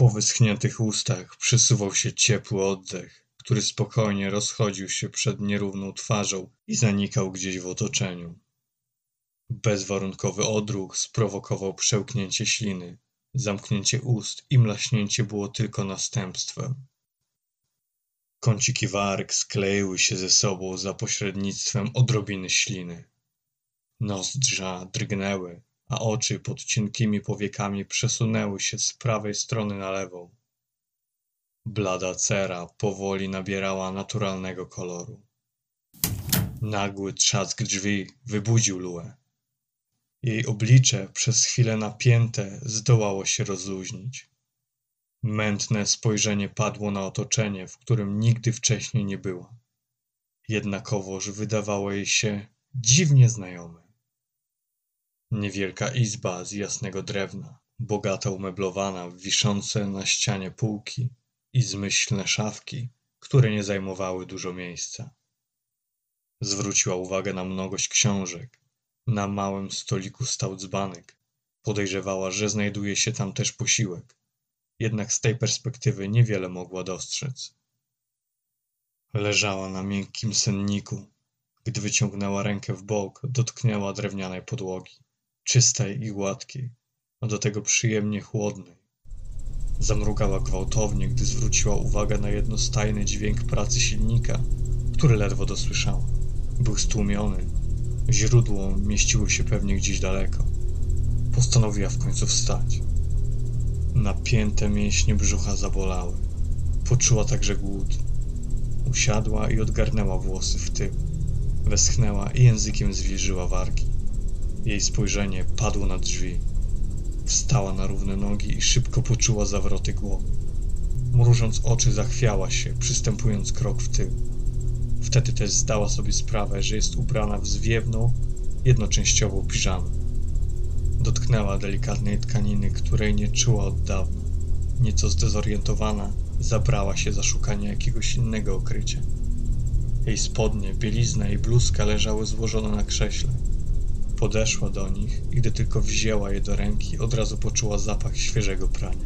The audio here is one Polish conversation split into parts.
Po wyschniętych ustach przesuwał się ciepły oddech, który spokojnie rozchodził się przed nierówną twarzą i zanikał gdzieś w otoczeniu. Bezwarunkowy odruch sprowokował przełknięcie śliny, zamknięcie ust i mlaśnięcie było tylko następstwem. Kąciki warg skleiły się ze sobą za pośrednictwem odrobiny śliny. Nozdrza drgnęły, a oczy pod cienkimi powiekami przesunęły się z prawej strony na lewą. Blada cera powoli nabierała naturalnego koloru. Nagły trzask drzwi wybudził Luę. Jej oblicze, przez chwilę napięte, zdołało się rozluźnić. Mętne spojrzenie padło na otoczenie, w którym nigdy wcześniej nie była. Jednakowoż wydawało jej się dziwnie znajome. Niewielka izba z jasnego drewna, bogato umeblowana, wiszące na ścianie półki i zmyślne szafki, które nie zajmowały dużo miejsca. Zwróciła uwagę na mnogość książek. Na małym stoliku stał dzbanek. Podejrzewała, że znajduje się tam też posiłek. Jednak z tej perspektywy niewiele mogła dostrzec. Leżała na miękkim senniku. Gdy wyciągnęła rękę w bok, dotknęła drewnianej podłogi czystej i gładkiej, a do tego przyjemnie chłodnej. Zamrugała gwałtownie, gdy zwróciła uwagę na jednostajny dźwięk pracy silnika, który ledwo dosłyszała. Był stłumiony. Źródło mieściło się pewnie gdzieś daleko. Postanowiła w końcu wstać. Napięte mięśnie brzucha zabolały. Poczuła także głód. Usiadła i odgarnęła włosy w tył. Westchnęła i językiem zwilżyła wargi. Jej spojrzenie padło na drzwi. Wstała na równe nogi i szybko poczuła zawroty głowy. Mrużąc oczy, zachwiała się, przystępując krok w tył. Wtedy też zdała sobie sprawę, że jest ubrana w zwiewną, jednoczęściową piżamę. Dotknęła delikatnej tkaniny, której nie czuła od dawna. Nieco zdezorientowana, zabrała się za szukanie jakiegoś innego okrycia. Jej spodnie, bielizna i bluzka leżały złożone na krześle. Podeszła do nich i gdy tylko wzięła je do ręki, od razu poczuła zapach świeżego prania.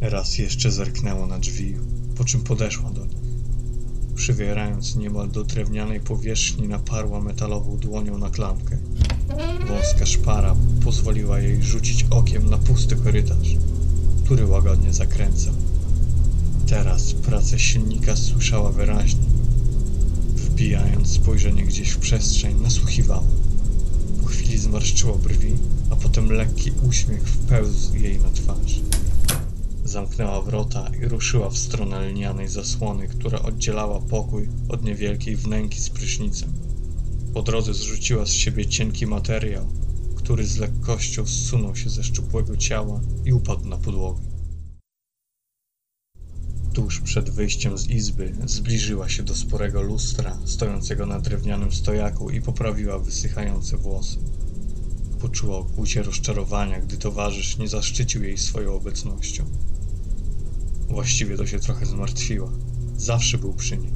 Raz jeszcze zerknęła na drzwi, po czym podeszła do nich. Przywierając niemal do drewnianej powierzchni, naparła metalową dłonią na klamkę. Wąska szpara pozwoliła jej rzucić okiem na pusty korytarz, który łagodnie zakręcał. Teraz pracę silnika słyszała wyraźnie. Wbijając spojrzenie gdzieś w przestrzeń, nasłuchiwała chwili zmarszczyło brwi, a potem lekki uśmiech wpełzł jej na twarz. Zamknęła wrota i ruszyła w stronę lnianej zasłony, która oddzielała pokój od niewielkiej wnęki z prysznicem. Po drodze zrzuciła z siebie cienki materiał, który z lekkością zsunął się ze szczupłego ciała i upadł na podłogę. Tuż przed wyjściem z izby zbliżyła się do sporego lustra stojącego na drewnianym stojaku i poprawiła wysychające włosy. Poczuła okłucie rozczarowania, gdy towarzysz nie zaszczycił jej swoją obecnością. Właściwie to się trochę zmartwiła. Zawsze był przy niej.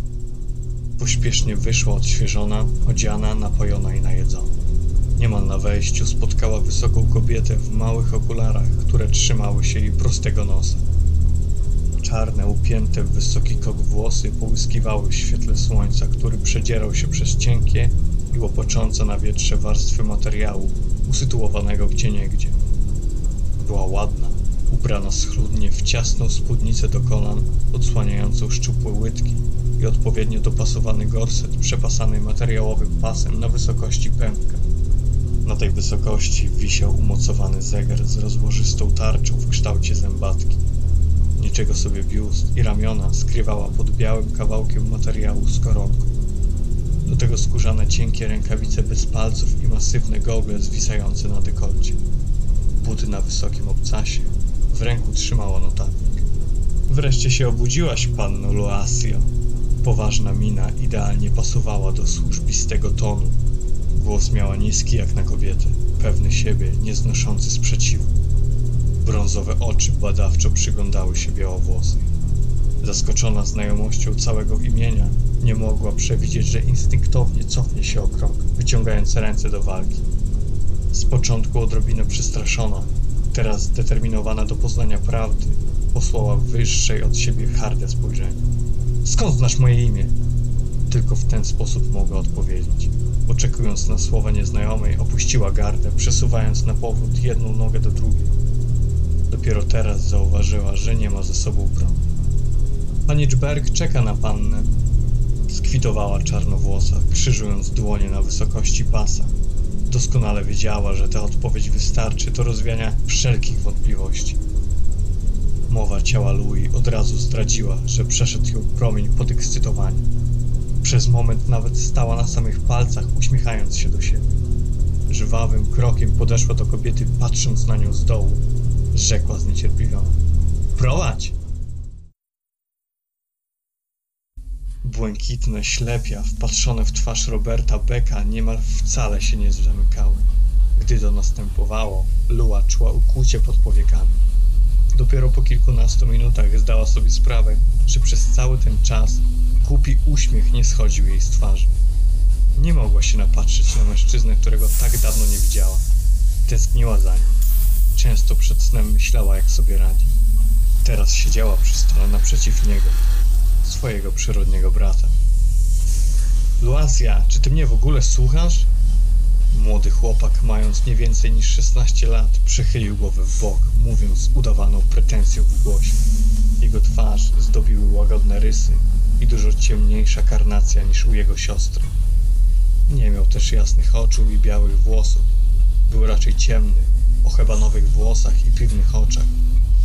Pośpiesznie wyszła odświeżona, odziana, napojona i najedzona. Niemal na wejściu spotkała wysoką kobietę w małych okularach, które trzymały się jej prostego nosa. Czarne, upięte w wysoki kok włosy połyskiwały w świetle słońca, który przedzierał się przez cienkie i łopoczące na wietrze warstwy materiału, usytuowanego gdzieniegdzie. Była ładna, ubrana schludnie w ciasną spódnicę do kolan, odsłaniającą szczupłe łydki i odpowiednio dopasowany gorset przepasany materiałowym pasem na wysokości pępka. Na tej wysokości wisiał umocowany zegar z rozłożystą tarczą w kształcie zębatki. Niczego sobie biust i ramiona skrywała pod białym kawałkiem materiału z koronką. Do tego skórzane cienkie rękawice bez palców i masywne gogle zwisające na dekolcie. Buty na wysokim obcasie. W ręku trzymała notatnik. Wreszcie się obudziłaś, panno Loasio. Poważna mina idealnie pasowała do służbistego tonu. Głos miała niski jak na kobietę, pewny siebie, nieznoszący sprzeciwu. Brązowe oczy badawczo przyglądały się białowłosej. Zaskoczona znajomością całego imienia, nie mogła przewidzieć, że instynktownie cofnie się o krok, wyciągając ręce do walki. Z początku odrobinę przestraszona, Teraz zdeterminowana do poznania prawdy, posłała wyższej od siebie harde spojrzenie. Skąd znasz moje imię? Tylko w ten sposób mogła odpowiedzieć. Oczekując na słowa nieznajomej, opuściła gardę, przesuwając na powrót jedną nogę do drugiej. Dopiero teraz zauważyła, że nie ma ze sobą broni. Pani Czberg czeka na pannę. Skwitowała czarnowłosa, krzyżując dłonie na wysokości pasa. Doskonale wiedziała, że ta odpowiedź wystarczy do rozwiania wszelkich wątpliwości. Mowa ciała Louis od razu zdradziła, że przeszedł ją promień podekscytowania. Przez moment nawet stała na samych palcach, uśmiechając się do siebie. Żwawym krokiem podeszła do kobiety, patrząc na nią z dołu. Rzekła zniecierpliwiona. Prowadź! Błękitne ślepia, wpatrzone w twarz Roberta Becka, niemal wcale się nie zamykały. Gdy to następowało, Lua czuła ukłucie pod powiekami. Dopiero po kilkunastu minutach zdała sobie sprawę, że przez cały ten czas głupi uśmiech nie schodził jej z twarzy. Nie mogła się napatrzeć na mężczyznę, którego tak dawno nie widziała. Tęskniła za nim. Często przed snem myślała, jak sobie radzi. Teraz siedziała przy stole naprzeciw niego, swojego przyrodniego brata. Luasia, czy ty mnie w ogóle słuchasz? Młody chłopak, mając nie więcej niż 16 lat, przechylił głowę w bok, mówiąc z udawaną pretensją w głosie. Jego twarz zdobiły łagodne rysy i dużo ciemniejsza karnacja niż u jego siostry. Nie miał też jasnych oczu i białych włosów. Był raczej ciemny, o hebanowych włosach i piwnych oczach.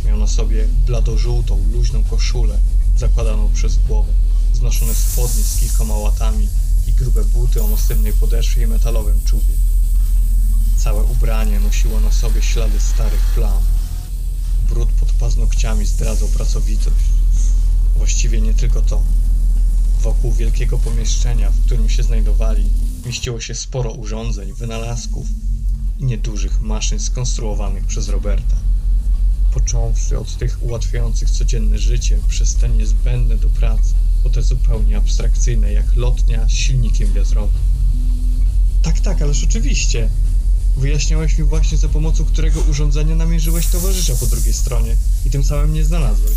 Miał na sobie bladożółtą, luźną koszulę, zakładaną przez głowę, znoszone spodnie z kilkoma łatami i grube buty o masywnej podeszwie i metalowym czubie. Całe ubranie nosiło na sobie ślady starych plam. Brud pod paznokciami zdradzał pracowitość. Właściwie nie tylko to. Wokół wielkiego pomieszczenia, w którym się znajdowali, mieściło się sporo urządzeń, wynalazków i niedużych maszyn skonstruowanych przez Roberta. Począwszy od tych ułatwiających codzienne życie, przez te niezbędne do pracy, po te zupełnie abstrakcyjne, jak lotnia z silnikiem wiatrowym. Tak, tak, ależ oczywiście. Wyjaśniałeś mi właśnie za pomocą którego urządzenia namierzyłeś towarzysza po drugiej stronie i tym samym nie znalazłeś.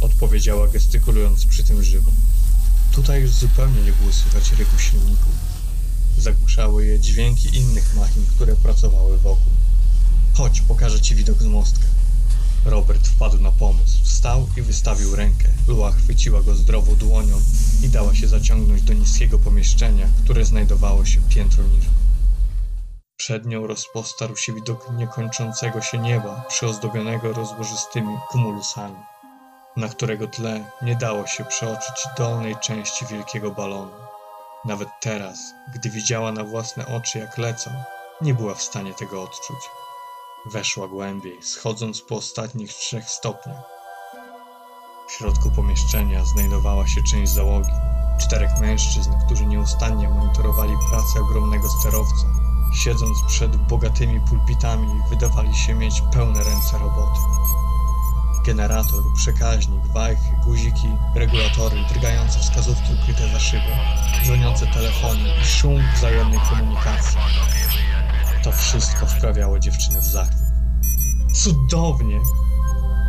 Odpowiedziała gestykulując przy tym żywo. Tutaj już zupełnie nie było słychać ryku silników. Zagłuszały je dźwięki innych machin, które pracowały wokół. Chodź, pokażę ci widok z mostka. Robert wpadł na pomysł. Wstał i wystawił rękę. Lua chwyciła go zdrową dłonią i dała się zaciągnąć do niskiego pomieszczenia, które znajdowało się piętro niżej. Przed nią rozpostarł się widok niekończącego się nieba, przyozdobionego rozłożystymi kumulusami, na którego tle nie dało się przeoczyć dolnej części wielkiego balonu. Nawet teraz, gdy widziała na własne oczy, jak lecą, nie była w stanie tego odczuć. Weszła głębiej, schodząc po ostatnich trzech stopniach. W środku pomieszczenia znajdowała się część załogi. Czterech mężczyzn, którzy nieustannie monitorowali pracę ogromnego sterowca. Siedząc przed bogatymi pulpitami, wydawali się mieć pełne ręce roboty. Generator, przekaźnik, wajchy, guziki, regulatory, drgające wskazówki ukryte za szybą, dzwoniące telefony i szum wzajemnej komunikacji. To wszystko wprawiało dziewczynę w zachwyt. Cudownie!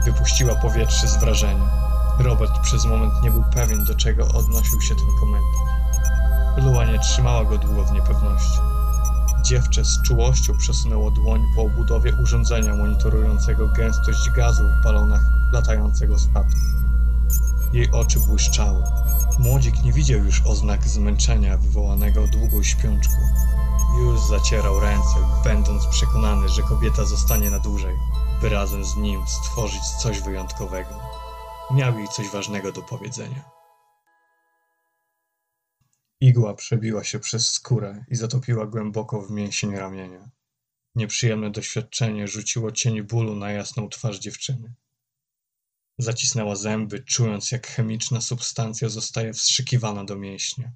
Wypuściła powietrze z wrażenia. Robert przez moment nie był pewien, do czego odnosił się ten komentarz. Lua nie trzymała go długo w niepewności. Dziewczę z czułością przesunęło dłoń po obudowie urządzenia monitorującego gęstość gazu w balonach latającego statku. Jej oczy błyszczały. Młodzik nie widział już oznak zmęczenia wywołanego długą śpiączką. Już zacierał ręce, będąc przekonany, że kobieta zostanie na dłużej, by razem z nim stworzyć coś wyjątkowego. Miał jej coś ważnego do powiedzenia. Igła przebiła się przez skórę i zatopiła głęboko w mięsień ramienia. Nieprzyjemne doświadczenie rzuciło cień bólu na jasną twarz dziewczyny. Zacisnęła zęby, czując jak chemiczna substancja zostaje wstrzykiwana do mięśnia.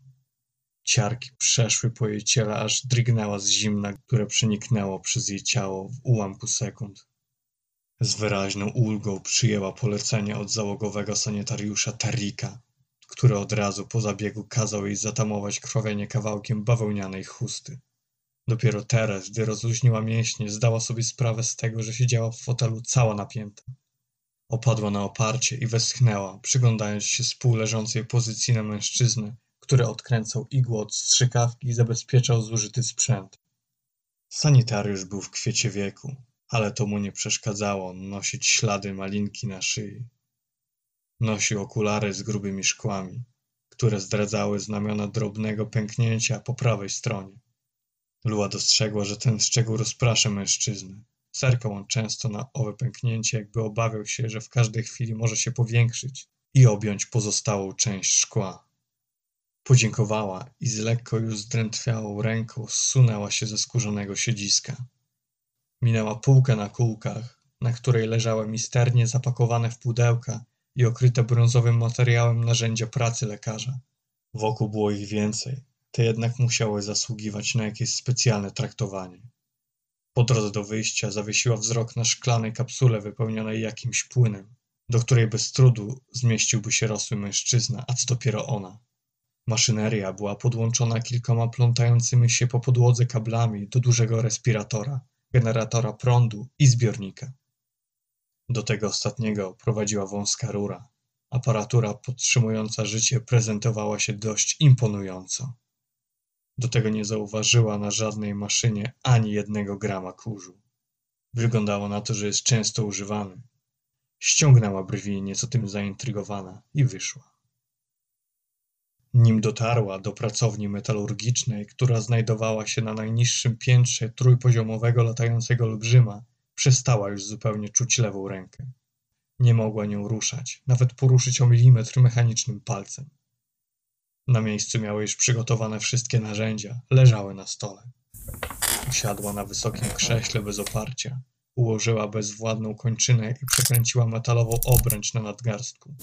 Ciarki przeszły po jej ciele, aż drgnęła z zimna, które przeniknęło przez jej ciało w ułamku sekund. Z wyraźną ulgą przyjęła polecenie od załogowego sanitariusza Tarika, który od razu po zabiegu kazał jej zatamować krwawienie kawałkiem bawełnianej chusty. Dopiero teraz, gdy rozluźniła mięśnie, zdała sobie sprawę z tego, że siedziała w fotelu cała napięta. Opadła na oparcie i westchnęła, przyglądając się współleżącej pozycji na mężczyznę, który odkręcał igłę od strzykawki i zabezpieczał zużyty sprzęt. Sanitariusz był w kwiecie wieku, ale to mu nie przeszkadzało nosić ślady malinki na szyi. Nosił okulary z grubymi szkłami, które zdradzały znamiona drobnego pęknięcia po prawej stronie. Lua dostrzegła, że ten szczegół rozprasza mężczyznę. Zerkał on często na owe pęknięcie, jakby obawiał się, że w każdej chwili może się powiększyć i objąć pozostałą część szkła. Podziękowała i z lekko już zdrętwiałą ręką zsunęła się ze skórzonego siedziska. Minęła półkę na kółkach, na której leżały misternie zapakowane w pudełka i okryte brązowym materiałem narzędzia pracy lekarza. Wokół było ich więcej, te jednak musiały zasługiwać na jakieś specjalne traktowanie. Po drodze do wyjścia zawiesiła wzrok na szklanej kapsule wypełnionej jakimś płynem, do której bez trudu zmieściłby się rosły mężczyzna, a co dopiero ona. Maszyneria była podłączona kilkoma plątającymi się po podłodze kablami do dużego respiratora, generatora prądu i zbiornika. Do tego ostatniego prowadziła wąska rura. Aparatura podtrzymująca życie prezentowała się dość imponująco. Do tego nie zauważyła na żadnej maszynie ani jednego grama kurzu. Wyglądało na to, że jest często używany. Ściągnęła brwi, nieco tym zaintrygowana, i wyszła. Nim dotarła do pracowni metalurgicznej, która znajdowała się na najniższym piętrze trójpoziomowego latającego olbrzyma, przestała już zupełnie czuć lewą rękę. Nie mogła nią ruszać, nawet poruszyć o milimetr mechanicznym palcem. Na miejscu miały już przygotowane wszystkie narzędzia, leżały na stole. Usiadła na wysokim krześle bez oparcia, ułożyła bezwładną kończynę i przekręciła metalową obręcz na nadgarstku.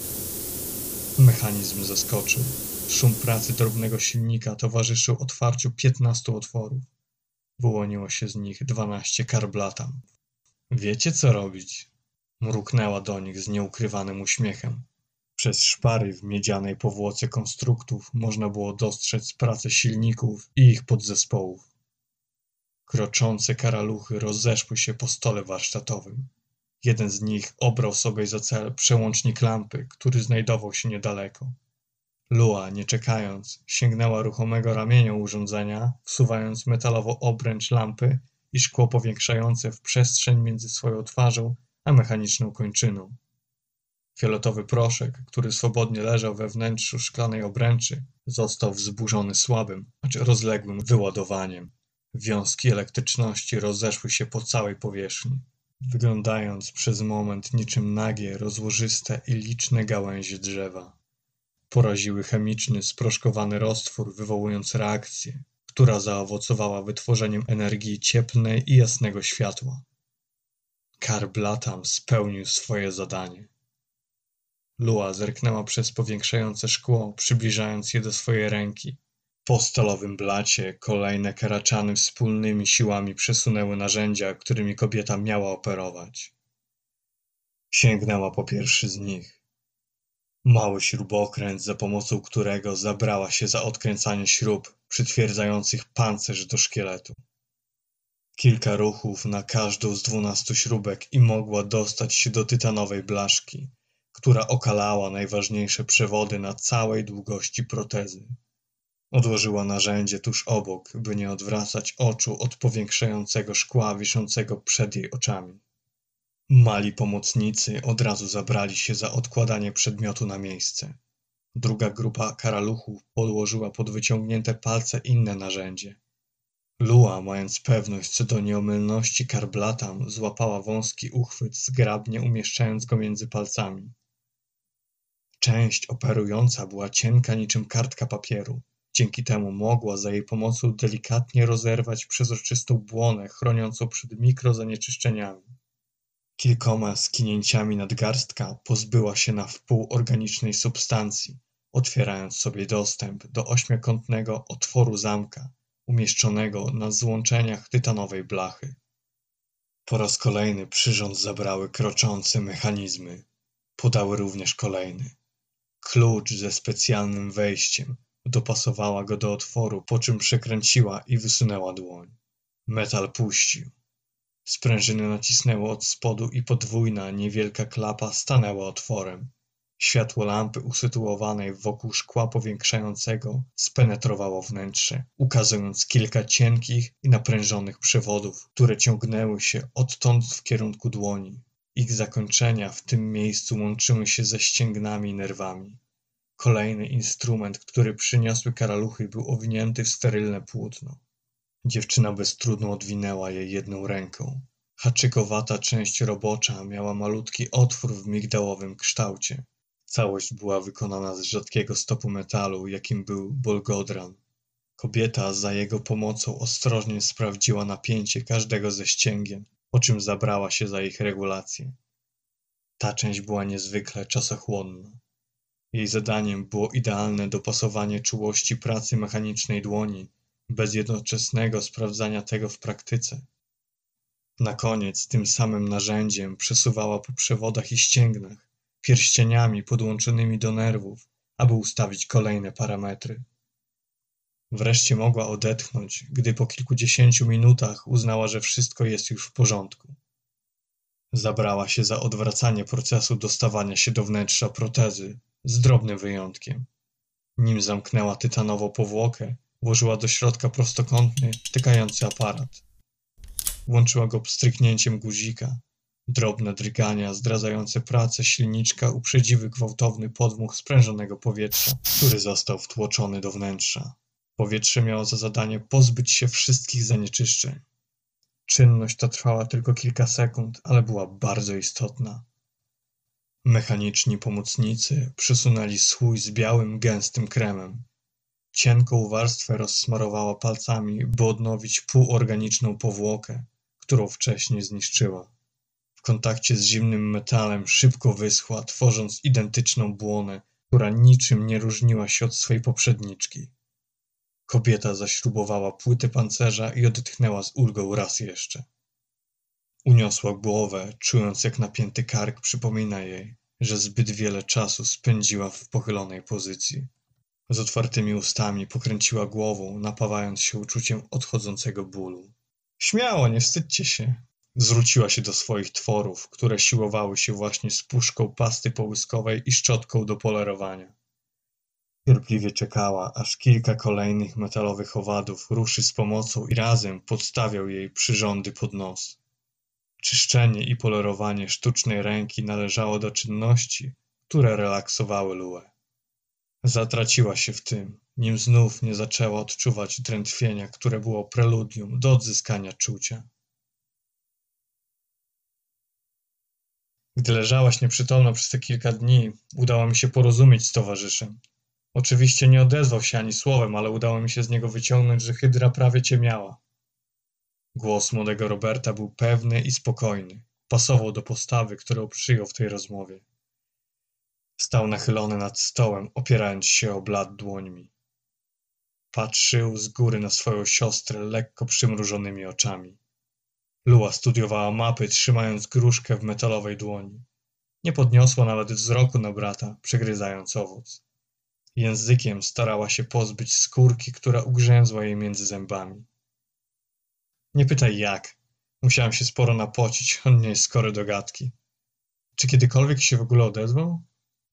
Mechanizm zaskoczył. Szum pracy drobnego silnika towarzyszył otwarciu piętnastu otworów. Wyłoniło się z nich dwanaście karblatam. Wiecie, co robić? Mruknęła do nich z nieukrywanym uśmiechem. Przez szpary w miedzianej powłoce konstruktów można było dostrzec pracę silników i ich podzespołów. Kroczące karaluchy rozeszły się po stole warsztatowym. Jeden z nich obrał sobie za cel przełącznik lampy, który znajdował się niedaleko. Lua, nie czekając, sięgnęła ruchomego ramienia urządzenia, wsuwając metalową obręcz lampy i szkło powiększające w przestrzeń między swoją twarzą a mechaniczną kończyną. Fioletowy proszek, który swobodnie leżał we wnętrzu szklanej obręczy, został wzburzony słabym, acz rozległym wyładowaniem. Wiązki elektryczności rozeszły się po całej powierzchni, wyglądając przez moment niczym nagie, rozłożyste i liczne gałęzie drzewa. Poraziły chemiczny, sproszkowany roztwór, wywołując reakcję, która zaowocowała wytworzeniem energii cieplnej i jasnego światła. Karblatam spełnił swoje zadanie. Lua zerknęła przez powiększające szkło, przybliżając je do swojej ręki. Po stalowym blacie kolejne karaczany wspólnymi siłami przesunęły narzędzia, którymi kobieta miała operować. Sięgnęła po pierwszy z nich. Mały śrubokręt, za pomocą którego zabrała się za odkręcanie śrub przytwierdzających pancerz do szkieletu. Kilka ruchów na każdą z dwunastu śrubek i mogła dostać się do tytanowej blaszki, która okalała najważniejsze przewody na całej długości protezy. Odłożyła narzędzie tuż obok, by nie odwracać oczu od powiększającego szkła wiszącego przed jej oczami. Mali pomocnicy od razu zabrali się za odkładanie przedmiotu na miejsce. Druga grupa karaluchów podłożyła pod wyciągnięte palce inne narzędzie. Lua, mając pewność co do nieomylności karblatam, złapała wąski uchwyt, zgrabnie umieszczając go między palcami. Część operująca była cienka niczym kartka papieru. Dzięki temu mogła za jej pomocą delikatnie rozerwać przezroczystą błonę chroniącą przed mikrozanieczyszczeniami. Kilkoma skinięciami nadgarstka pozbyła się na wpół organicznej substancji, otwierając sobie dostęp do ośmiokątnego otworu zamka, umieszczonego na złączeniach tytanowej blachy. Po raz kolejny przyrząd zabrały kroczące mechanizmy. Podały również kolejny. Klucz ze specjalnym wejściem. Dopasowała go do otworu, po czym przekręciła i wysunęła dłoń. Metal puścił. Sprężyny nacisnęło od spodu i podwójna, niewielka klapa stanęła otworem. Światło lampy usytuowanej wokół szkła powiększającego spenetrowało wnętrze, ukazując kilka cienkich i naprężonych przewodów, które ciągnęły się odtąd w kierunku dłoni. Ich zakończenia w tym miejscu łączyły się ze ścięgnami i nerwami. Kolejny instrument, który przyniosły karaluchy, był owinięty w sterylne płótno. Dziewczyna beztrudno odwinęła je jedną ręką. Haczykowata część robocza miała malutki otwór w migdałowym kształcie. Całość była wykonana z rzadkiego stopu metalu, jakim był bolgodran. Kobieta za jego pomocą ostrożnie sprawdziła napięcie każdego ze ścięgien, po czym zabrała się za ich regulację. Ta część była niezwykle czasochłonna. Jej zadaniem było idealne dopasowanie czułości pracy mechanicznej dłoni, bez jednoczesnego sprawdzania tego w praktyce. Na koniec tym samym narzędziem przesuwała po przewodach i ścięgnach, pierścieniami podłączonymi do nerwów, aby ustawić kolejne parametry. Wreszcie mogła odetchnąć, gdy po kilkudziesięciu minutach uznała, że wszystko jest już w porządku. Zabrała się za odwracanie procesu dostawania się do wnętrza protezy, z drobnym wyjątkiem. Nim zamknęła tytanową powłokę, włożyła do środka prostokątny, tykający aparat. Włączyła go pstryknięciem guzika. Drobne drgania zdradzające pracę silniczka uprzedziły gwałtowny podmuch sprężonego powietrza, który został wtłoczony do wnętrza. Powietrze miało za zadanie pozbyć się wszystkich zanieczyszczeń. Czynność ta trwała tylko kilka sekund, ale była bardzo istotna. Mechaniczni pomocnicy przysunęli słój z białym, gęstym kremem. Cienką warstwę rozsmarowała palcami, by odnowić półorganiczną powłokę, którą wcześniej zniszczyła. W kontakcie z zimnym metalem szybko wyschła, tworząc identyczną błonę, która niczym nie różniła się od swej poprzedniczki. Kobieta zaśrubowała płytę pancerza i odetchnęła z ulgą raz jeszcze. Uniosła głowę, czując jak napięty kark przypomina jej, że zbyt wiele czasu spędziła w pochylonej pozycji. Z otwartymi ustami pokręciła głową, napawając się uczuciem odchodzącego bólu. Śmiało, nie wstydźcie się. Zwróciła się do swoich tworów, które siłowały się właśnie z puszką pasty połyskowej i szczotką do polerowania. Cierpliwie czekała, aż kilka kolejnych metalowych owadów ruszy z pomocą i razem podstawiał jej przyrządy pod nos. Czyszczenie i polerowanie sztucznej ręki należało do czynności, które relaksowały Luę. Zatraciła się w tym, nim znów nie zaczęła odczuwać drętwienia, które było preludium do odzyskania czucia. Gdy leżałaś nieprzytomna przez te kilka dni, udało mi się porozumieć z towarzyszem. Oczywiście nie odezwał się ani słowem, ale udało mi się z niego wyciągnąć, że hydra prawie cię miała. Głos młodego Roberta był pewny i spokojny. Pasował do postawy, którą przyjął w tej rozmowie. Stał nachylony nad stołem, opierając się o blat dłońmi. Patrzył z góry na swoją siostrę lekko przymrużonymi oczami. Lua studiowała mapy, trzymając gruszkę w metalowej dłoni. Nie podniosła nawet wzroku na brata, przegryzając owoc. Językiem starała się pozbyć skórki, która ugrzęzła jej między zębami. Nie pytaj jak. Musiałem się sporo napocić, on nie jest skory do gadki. Czy kiedykolwiek się w ogóle odezwał?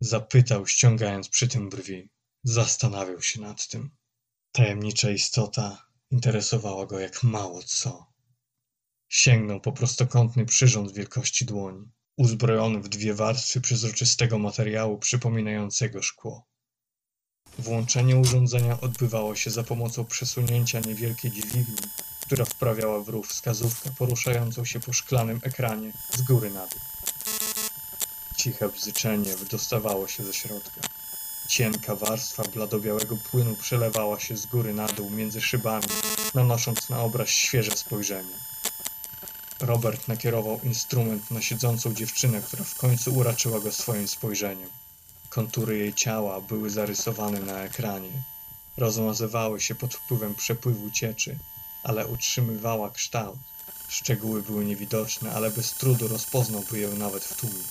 Zapytał, ściągając przy tym brwi. Zastanawiał się nad tym. Tajemnicza istota interesowała go jak mało co. Sięgnął po prostokątny przyrząd wielkości dłoni, uzbrojony w dwie warstwy przezroczystego materiału przypominającego szkło. Włączenie urządzenia odbywało się za pomocą przesunięcia niewielkiej dźwigni, która wprawiała w ruch wskazówkę poruszającą się po szklanym ekranie z góry na dół. Ciche bzyczenie wydostawało się ze środka. Cienka warstwa bladobiałego płynu przelewała się z góry na dół między szybami, nanosząc na obraz świeże spojrzenie. Robert nakierował instrument na siedzącą dziewczynę, która w końcu uraczyła go swoim spojrzeniem. Kontury jej ciała były zarysowane na ekranie. Rozmazywały się pod wpływem przepływu cieczy, ale utrzymywała kształt. Szczegóły były niewidoczne, ale bez trudu rozpoznałby ją nawet w tłumie.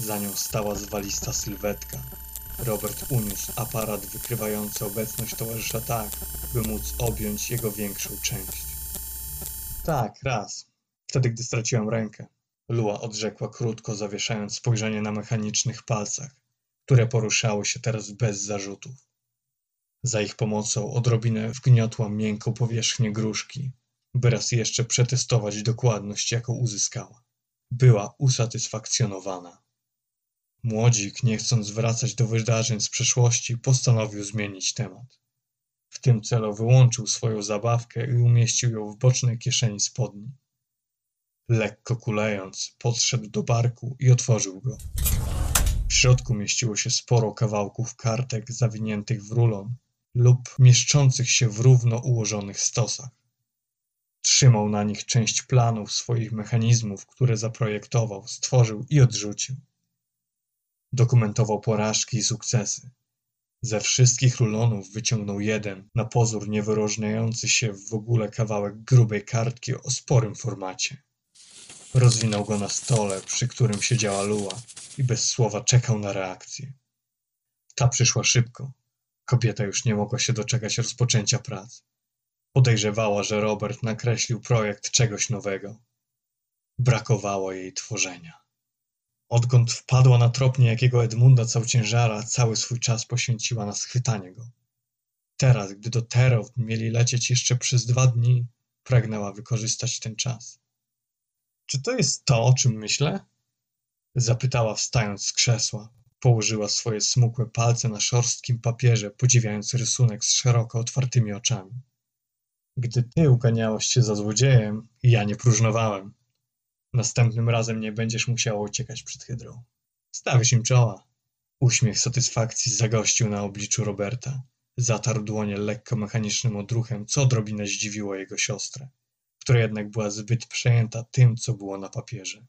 Za nią stała zwalista sylwetka. Robert uniósł aparat wykrywający obecność towarzysza tak, by móc objąć jego większą część. Tak, raz. Wtedy, gdy straciłem rękę. Lua odrzekła krótko, zawieszając spojrzenie na mechanicznych palcach, które poruszały się teraz bez zarzutów. Za ich pomocą odrobinę wgniotła miękką powierzchnię gruszki, by raz jeszcze przetestować dokładność, jaką uzyskała. Była usatysfakcjonowana. Młodzik, nie chcąc wracać do wydarzeń z przeszłości, postanowił zmienić temat. W tym celu wyłączył swoją zabawkę i umieścił ją w bocznej kieszeni spodni. Lekko kulejąc, podszedł do barku i otworzył go. W środku mieściło się sporo kawałków kartek zawiniętych w rulon lub mieszczących się w równo ułożonych stosach. Trzymał na nich część planów swoich mechanizmów, które zaprojektował, stworzył i odrzucił. Dokumentował porażki i sukcesy. Ze wszystkich rulonów wyciągnął jeden, na pozór niewyróżniający się w ogóle kawałek grubej kartki o sporym formacie. Rozwinął go na stole, przy którym siedziała Lua i bez słowa czekał na reakcję. Ta przyszła szybko. Kobieta już nie mogła się doczekać rozpoczęcia prac. Podejrzewała, że Robert nakreślił projekt czegoś nowego. Brakowało jej tworzenia. Odkąd wpadła na trop niejakiego Edmunda Całciężara, cały swój czas poświęciła na schwytanie go. Teraz, gdy do Terów mieli lecieć jeszcze przez dwa dni, pragnęła wykorzystać ten czas. Czy to jest to, o czym myślę? Zapytała wstając z krzesła. Położyła swoje smukłe palce na szorstkim papierze, podziwiając rysunek z szeroko otwartymi oczami. Gdy ty uganiałeś się za złodziejem, ja nie próżnowałem. Następnym razem nie będziesz musiała uciekać przed hydrą. Stawisz im czoła. Uśmiech satysfakcji zagościł na obliczu Roberta. Zatarł dłonie lekko mechanicznym odruchem, co odrobinę zdziwiło jego siostrę, która jednak była zbyt przejęta tym, co było na papierze.